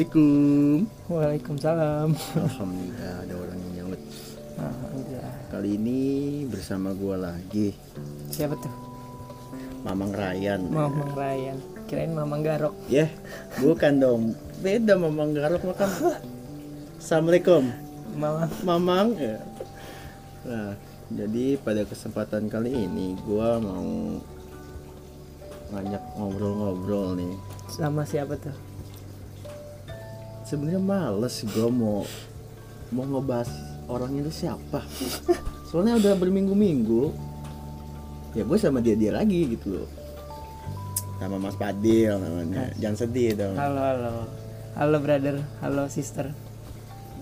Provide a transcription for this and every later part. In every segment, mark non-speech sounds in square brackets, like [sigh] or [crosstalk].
Assalamualaikum. Waalaikumsalam. Alhamdulillah ada orang yang nyaut. Alhamdulillah. Kali ini bersama gua lagi Siapa tuh? Mamang Ryan. Mamang Ryan. Kirain Mamang Garok. Ya, bukan dong. Beda Mamang Garok mah kan. Assalamualaikum. Mamang. Mamang. Ya. Nah, jadi pada kesempatan kali ini gua mau ngajak ngobrol-ngobrol nih. Sama siapa tuh? Sebenarnya males gua mau mau ngebahas orang itu siapa. Soalnya udah berminggu-minggu. Ya gue sama dia dia lagi gitu loh. Sama Mas Padil namanya. Jangan sedih dong. Halo, halo. Halo brother, halo sister.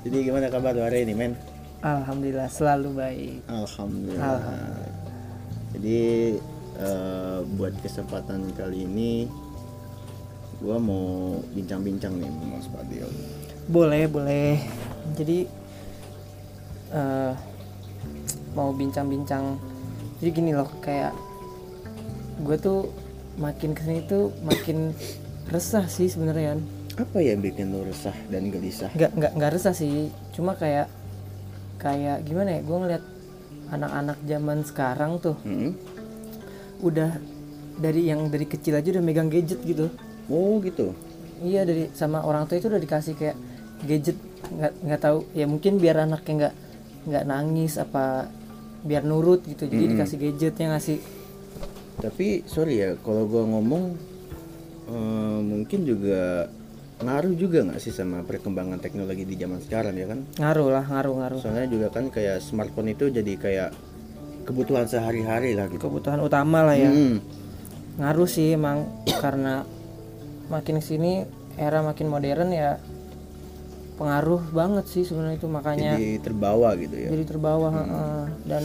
Jadi gimana kabar lu hari ini, men? Alhamdulillah selalu baik. Alhamdulillah. Jadi eh, buat kesempatan kali ini gua mau bincang-bincang nih Mas Padil. Boleh, boleh. Jadi eh mau bincang-bincang. Jadi gini loh, kayak gue tuh makin ke sini tuh makin resah sih sebenarnya. Apa yang bikin lu resah dan gelisah? nggak nggak nggak resah sih cuma kayak kayak gimana ya gue ngeliat anak-anak zaman sekarang tuh Hmm? udah dari yang dari kecil aja udah megang gadget gitu Oh gitu. iya dari sama orang tua itu udah dikasih kayak gadget nggak nggak tahu ya mungkin biar anaknya nggak nggak nangis apa biar nurut gitu jadi dikasih gadgetnya ngasih Tapi sorry ya, kalau gua ngomong eh, mungkin juga ngaruh juga nggak sih sama perkembangan teknologi di zaman sekarang ya kan? ngaruh lah ngaruh ngaruh Soalnya juga kan kayak smartphone itu jadi kayak kebutuhan sehari-hari lah gitu. kebutuhan utama lah ya Hmm. ngaruh sih emang karena makin ke sini era makin modern ya pengaruh banget sih sebenarnya itu makanya Jadi terbawa gitu ya. jadi terbawa heeh. dan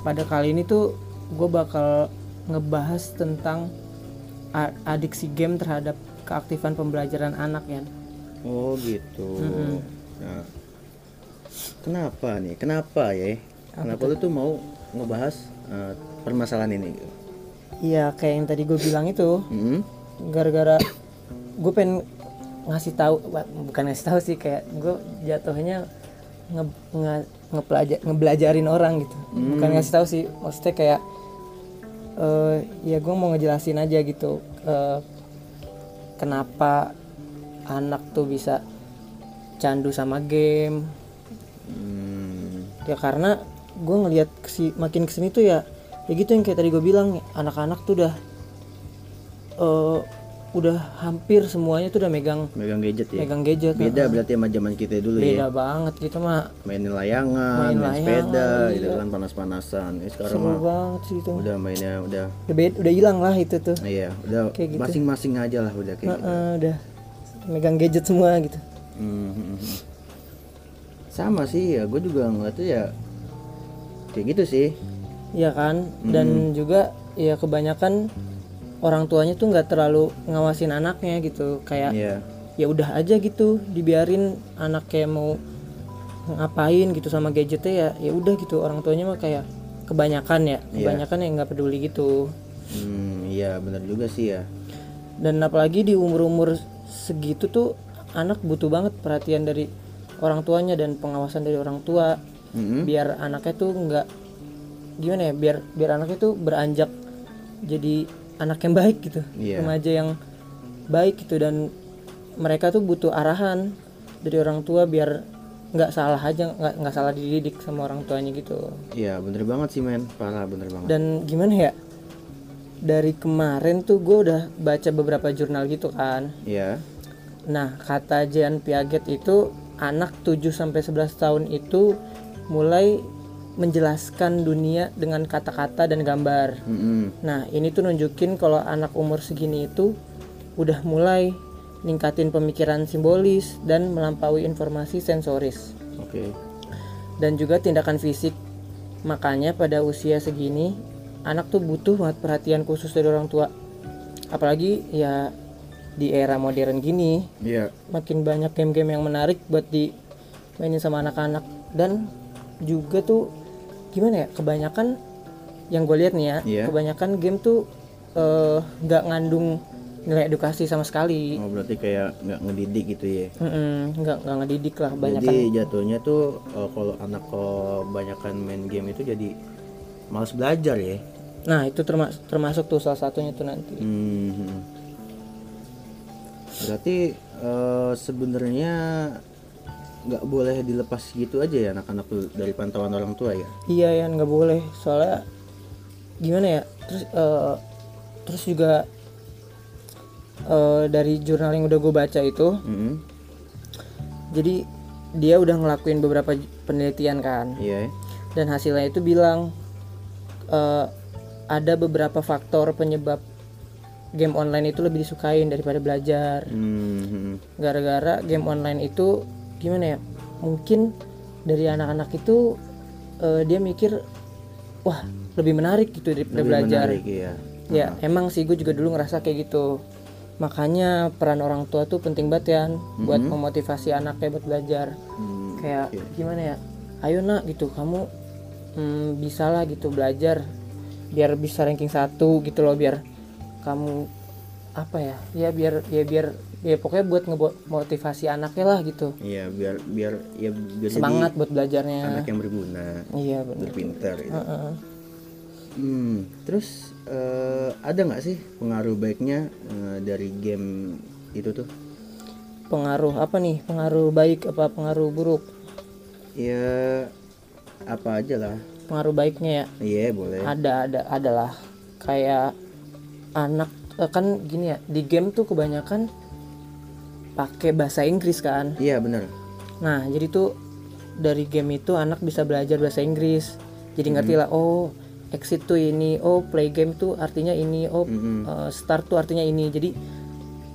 pada kali ini tuh gue bakal ngebahas tentang adiksi game terhadap keaktifan pembelajaran anak ya Oh gitu. Nah, kenapa nih? Kenapa ya? Kenapa lu tuh mau ngebahas eh, permasalahan ini? iya kayak yang tadi gue bilang itu Hmm? Gara-gara gue pengen ngasih tahu bukan ngasih tahu sih kayak gue jatuhnya nge, nge- ngepelajar- ngebelajarin orang gitu. Bukan ngasih tahu sih maksudnya kayak eh ya gue mau ngejelasin aja gitu eh, kenapa anak tuh bisa candu sama game. Hmm, ya karena gue ngelihat kesi, makin ke sini tuh ya ya gitu yang kayak tadi gue bilang anak-anak tuh udah eh udah hampir semuanya tuh udah megang megang gadget ya. megang gadget Beda berarti sama zaman kita dulu ya. beda banget gitu mah Mainin layangan, Main main, layangan, sepeda, iya. gitu kan panas-panasan. Eh, sekarang seru mah banget sih itu udah mainnya udah udah udah hilang lah itu tuh iya, udah Kayak gitu. masing-masing aja lah udah kayak gitu. Heeh, udah megang gadget semua gitu Hmm, hmm, hmm. Sama sih ya, gue juga ngeliatnya ya kayak gitu sih. Iya kan dan juga ya kebanyakan orang tuanya tuh nggak terlalu ngawasin anaknya gitu kayak Iya. ya udah aja gitu dibiarin anak kayak mau ngapain gitu sama gadgetnya ya ya udah gitu orang tuanya mah kayak kebanyakan ya kebanyakan yang nggak peduli gitu Hmm, iya benar juga sih ya. dan apalagi di umur umur segitu tuh anak butuh banget perhatian dari orang tuanya dan pengawasan dari orang tua Hmm. biar anaknya tuh nggak gimana ya biar biar anaknya tuh beranjak jadi anak yang baik gitu Iya. remaja yang baik gitu dan mereka tuh butuh arahan dari orang tua biar nggak salah aja nggak nggak salah dididik sama orang tuanya gitu Iya, bener banget sih men, parah bener banget. dan gimana ya dari kemarin tuh gue udah baca beberapa jurnal gitu kan Iya. Nah, kata Jean Piaget itu anak 7 sampai 11 tahun itu mulai menjelaskan dunia dengan kata-kata dan gambar. Hmm, Nah, ini tuh nunjukin kalau anak umur segini itu udah mulai ningkatin pemikiran simbolis dan melampaui informasi sensoris Oke. dan juga tindakan fisik. Makanya pada usia segini anak tuh butuh banget perhatian khusus dari orang tua. Apalagi ya di era modern gini Iya. makin banyak game-game yang menarik buat dimainin sama anak-anak dan juga tuh gimana ya kebanyakan yang gue lihat nih ya Iya. kebanyakan game tuh eh, nggak ngandung nilai edukasi sama sekali. Oh berarti kayak nggak ngedidik gitu ya? Nggak nggak ngedidik lah banyak jadi jatuhnya tuh eh, kalau anak kebanyakan main game itu jadi malas belajar ya? Nah itu termasuk termasuk tuh salah satunya tuh nanti. Hmm. Berarti eh, sebenarnya nggak boleh dilepas gitu aja ya anak-anak dari pantauan orang tua ya. iya ya nggak boleh soalnya gimana ya terus eh, terus juga eh, dari jurnal yang udah gue baca itu Mm-mm. jadi dia udah ngelakuin beberapa penelitian kan Iya. ya. dan hasilnya itu bilang eh, ada beberapa faktor penyebab game online itu lebih disukain daripada belajar Hmm. gara-gara game online itu gimana ya mungkin dari anak-anak itu eh, dia mikir wah lebih menarik gitu daripada Lebih belajar. menarik, ya. ya emang sih gue juga dulu ngerasa kayak gitu. Makanya peran orang tua tuh penting banget ya buat memotivasi anaknya buat belajar. Hmm. kayak gimana ya ayo nak gitu kamu hmm, bisa lah gitu belajar biar bisa ranking satu gitu loh biar kamu apa ya ya biar ya biar ya pokoknya buat ngebuat motivasi anaknya lah gitu Iya biar biar ya biar semangat buat belajarnya anak yang berguna, iya benar berpintar. Gitu. Heeh. Hmm. Terus eh, ada nggak sih pengaruh baiknya eh, dari game itu tuh? pengaruh apa nih pengaruh baik apa pengaruh buruk Ya apa aja lah. pengaruh baiknya ya Iya boleh. ada ada adalah kayak anak eh, kan gini ya di game tuh kebanyakan pakai bahasa Inggris kan? Iya benar. nah jadi tuh dari game itu anak bisa belajar bahasa Inggris. Jadi ngerti lah oh exit tuh ini oh play game tuh artinya ini oh Mm-mm. eh, start tuh artinya ini. Jadi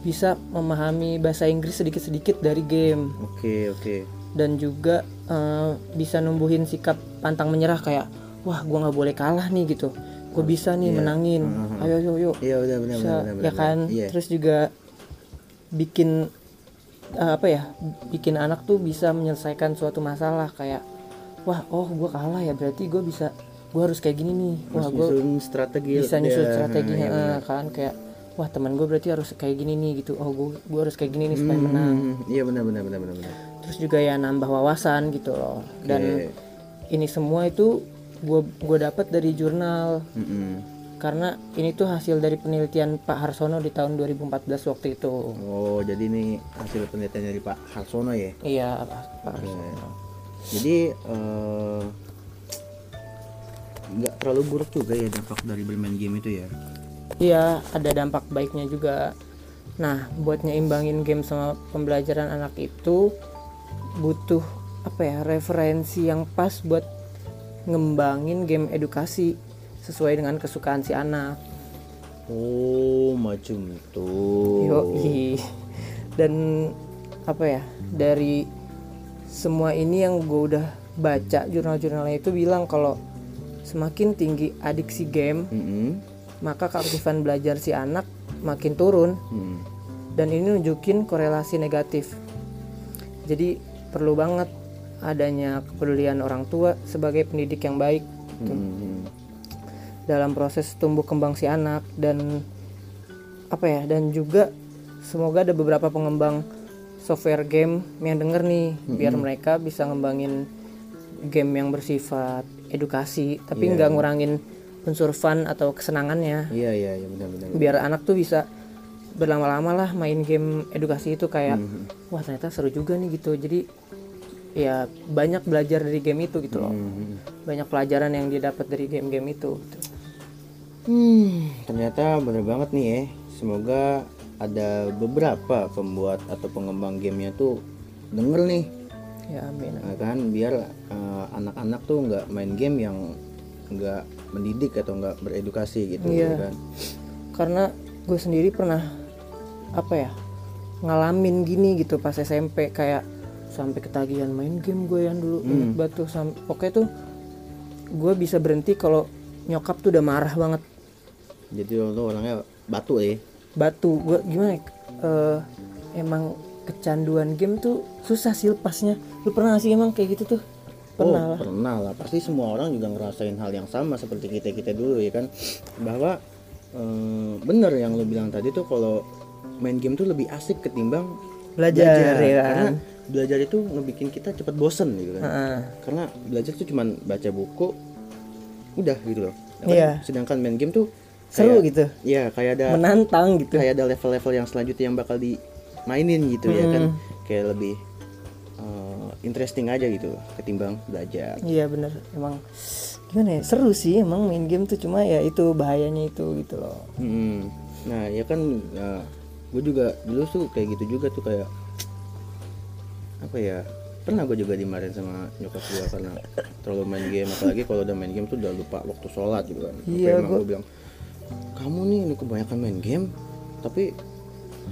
bisa memahami bahasa Inggris sedikit-sedikit dari game. Oke oke. dan juga eh, bisa numbuhin sikap pantang menyerah kayak wah gua nggak boleh kalah nih gitu. Gue bisa nih menangin. Ayo ayo ayo. Iya udah benar benar ya kan? Iya. terus juga bikin eh, apa ya bikin anak tuh bisa menyelesaikan suatu masalah kayak wah oh gua kalah ya berarti gue bisa gua harus kayak gini nih wah gue strategi. bisa nyusun ya. strategi Iya, eh, kan kayak wah teman gue berarti harus kayak gini nih gitu oh gue gua harus kayak gini nih supaya menang Hmm, Iya benar benar benar benar terus juga ya nambah wawasan gitu loh dan Oke. ini semua itu gue gue dapat dari jurnal Mm-mm. Karena ini tuh hasil dari penelitian Pak Harsono di tahun 2014 waktu itu Oh jadi ini hasil penelitian dari Pak Harsono ya. iya Pak. Harsono Jadi eh, nggak terlalu buruk juga ya dampak dari bermain game itu ya. iya ada dampak baiknya juga nah buat nyeimbangin game sama pembelajaran anak itu butuh apa ya referensi yang pas buat ngembangin game edukasi sesuai dengan kesukaan si anak Oh macam itu. Yoi. Dan apa ya dari semua ini yang gue udah baca jurnal-jurnalnya itu bilang kalau semakin tinggi adiksi game Mm-mm. maka keaktifan belajar si anak makin turun Hmm. dan ini nunjukin korelasi negatif. Jadi perlu banget adanya kepedulian orang tua sebagai pendidik yang baik Hmm. Dalam proses tumbuh kembang si anak dan apa ya dan juga semoga ada beberapa pengembang software game yang denger nih biar mereka bisa ngembangin game yang bersifat edukasi tapi nggak ngurangin unsur fun atau kesenangannya Iya iya iya benar-benar. biar anak tuh bisa berlama-lama lah main game edukasi itu kayak wah ternyata seru juga nih gitu jadi ya banyak belajar dari game itu gitu loh Hmm. banyak pelajaran yang dia dapat dari game-game itu gitu. Hmm, ternyata bener banget nih ya. Semoga ada beberapa pembuat atau pengembang gamenya tuh denger nih, ya amin nah kan biar eh, anak-anak tuh nggak main game yang nggak mendidik atau nggak beredukasi gitu ya kan. karena gue sendiri pernah apa ya ngalamin gini gitu pas SMP kayak sampai ketagihan main game gue yang dulu inget banget tuh. Sam- pokoknya tuh gue bisa berhenti kalau nyokap tuh udah marah banget Jadi lo tuh orangnya batu ya. batu gue gimana eh, emang kecanduan game tuh susah sih lepasnya lu pernah gak sih emang kayak gitu tuh pernah oh, lah pernah lah. Pasti semua orang juga ngerasain hal yang sama seperti kita kita dulu ya kan. Bahwa eh, bener yang lo bilang tadi tuh kalau main game tuh lebih asik ketimbang Belajar, ya kan? karena belajar itu ngebikin kita cepet bosen gitu kan Heeh. karena belajar tuh cuman baca buku udah gitu loh sih? sedangkan main game tuh seru kayak- gitu. Iya kayak ada menantang gitu. kayak ada level-level yang selanjutnya yang bakal dimainin gitu ya kan. Kayak lebih uh, interesting aja gitu ketimbang belajar. Iya bener. Emang gimana ya seru sih emang main game tuh. Cuma ya itu bahayanya itu gitu loh. Hmm. Nah ya kan gue juga dulu tuh kayak gitu juga tuh kayak apa ya pernah gue juga dimarahin sama nyokap gue karena terlalu main game. Apalagi kalau udah main game tuh udah lupa waktu sholat gitu kan. Iya, gue bilang kamu nih ini kebanyakan main game tapi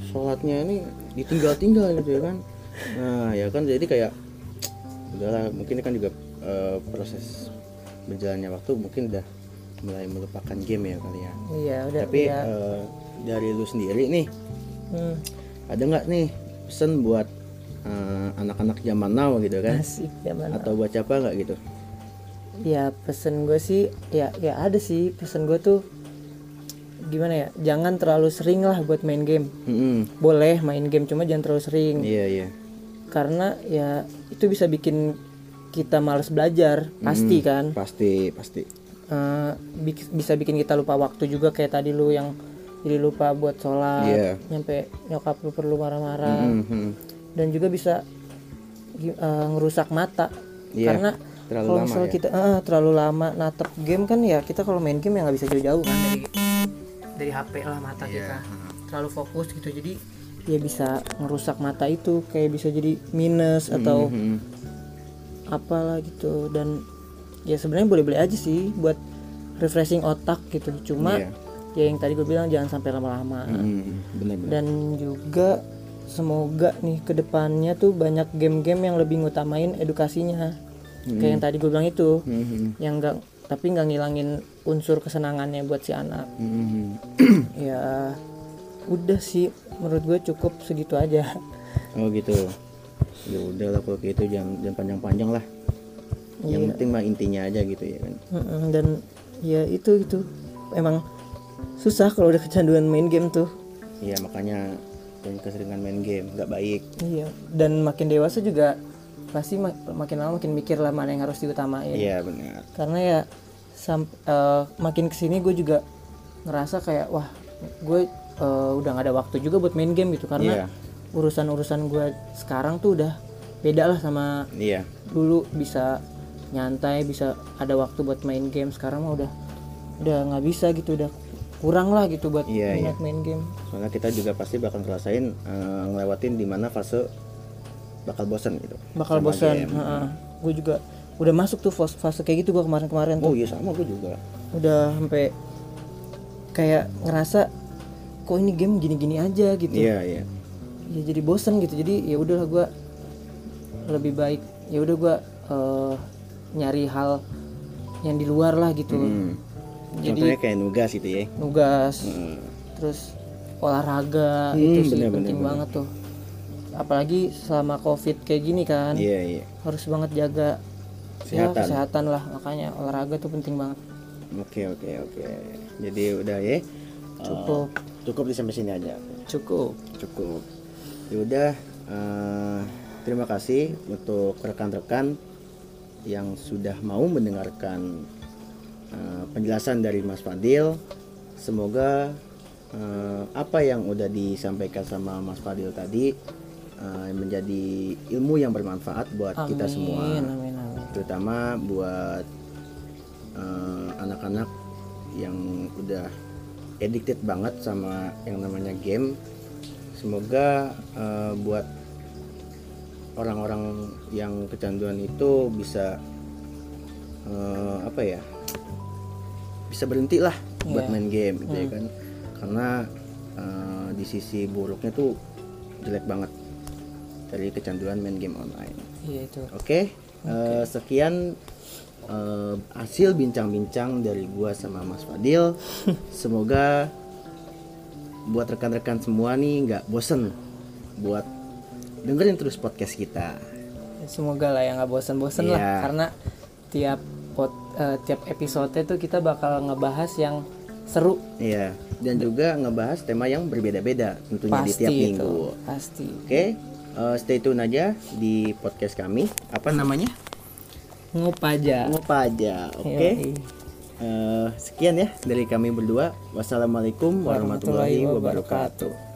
sholatnya ini ditinggal-tinggal gitu ya kan? Nah ya kan jadi kayak udahlah mungkin ini kan juga eh, proses berjalannya waktu mungkin udah mulai melupakan game ya kali ya. Iya udah tapi ya eh, dari lu sendiri nih hmm, ada nggak nih pesan buat eh, anak-anak zaman now gitu kan? Asik zaman atau buat siapa nggak gitu? Ya pesen gue sih ya ya ada sih pesen gue tuh gimana ya jangan terlalu sering lah buat main game Mm-mm. boleh main game cuma jangan terlalu sering iya iya karena ya itu bisa bikin kita males belajar pasti kan pasti pasti Eh, bik- bisa bikin kita lupa waktu juga kayak tadi lu yang jadi lupa buat sholat Iya. nyampe nyokap lu perlu marah-marah Mhm. dan juga bisa eh, ngerusak mata Iya, karena terlalu kalau misalnya ya. kita eh, terlalu lama natep game kan ya kita kalau main game ya nggak bisa jauh-jauh kan dari HP lah mata Iya, kita terlalu fokus gitu jadi ya bisa ngerusak mata itu kayak bisa jadi minus atau Mhm. apalah gitu dan ya sebenarnya boleh-boleh aja sih buat refreshing otak gitu cuma Iya. ya yang tadi gue bilang jangan sampai lama-lama Mhm. bener-bener dan juga semoga nih ke depannya tuh banyak game-game yang lebih ngutamain edukasinya kayak yang tadi gue bilang itu Mhm. yang enggak tapi nggak ngilangin unsur kesenangannya buat si anak. Mhm. ya udah sih menurut gue cukup segitu aja. Oh gitu. Ya udah lah kalau kayak itu jangan jangan panjang-panjang lah. Yang Iya. penting mah intinya aja gitu ya kan. Dan ya itu gitu emang susah kalau udah kecanduan main game tuh. Iya makanya jangan keseringan main game nggak baik. Iya dan makin dewasa juga pasti mak- makin lama makin mikir lah mana yang harus diutamain. Iya benar. Karena ya sam- eh, makin ke sini gue juga ngerasa kayak wah gue eh, udah nggak ada waktu juga buat main game gitu. Karena urusan-urusan gue sekarang tuh udah beda lah sama iya. dulu. Bisa nyantai bisa ada waktu buat main game. Sekarang mah udah udah nggak bisa gitu. Udah kurang lah gitu buat Iya, minat main game. Soalnya kita juga pasti bakal ngerasain eh, ngelewatin di mana fase bakal bosan gitu. Bakal game. gue juga udah masuk tuh fase, fase kayak gitu gue kemarin-kemarin tuh. Oh iya sama gue juga. Udah sampai kayak ngerasa kok ini game gini-gini aja gitu. Iya iya. Ya jadi bosan gitu. Jadi ya udahlah gue lebih baik ya udah gue eh, nyari hal yang di luar lah gitu. Hmm. Jadi- contohnya kayak nugas gitu ya. Nugas. Hmm. terus olahraga Hmm, itu sih bener, penting bener, banget tuh. Apalagi selama covid kayak gini kan iya iya. harus banget jaga ya, Kesehatan. kesehatan lah makanya olahraga tuh penting banget. Oke oke oke. Jadi udah ya cukup. cukup di sampai sini aja. Cukup. Cukup. Ya udah eh, terima kasih untuk rekan-rekan yang sudah mau mendengarkan eh, penjelasan dari Mas Fadil. Semoga eh, apa yang udah disampaikan sama Mas Fadil tadi eh, menjadi ilmu yang bermanfaat buat kita semua. amin terutama buat eh, anak-anak yang udah addicted banget sama yang namanya game. Semoga eh, buat orang-orang yang kecanduan itu bisa eh, apa ya bisa berhenti lah buat Iya. main game gitu ya kan. Karena eh, di sisi buruknya tuh jelek banget dari kecanduan main game online. Iya itu. Oke, eh, sekian eh, hasil bincang-bincang dari gua sama Mas Fadil. [laughs] Semoga buat rekan-rekan semua nih nggak bosen buat dengerin terus podcast kita. semoga lah ya nggak bosan-bosan lah Iya. karena tiap pot eh, tiap episode itu kita bakal ngebahas yang seru Iya, dan juga ngebahas tema yang berbeda-beda tentunya di pasti tiap itu minggu. pasti Oke, eh, stay tune aja di podcast kami. Apa namanya? ngup aja Ngopa aja. Oke. Yoi. Eh, sekian ya dari kami berdua. Wassalamualaikum warahmatullahi wabarakatuh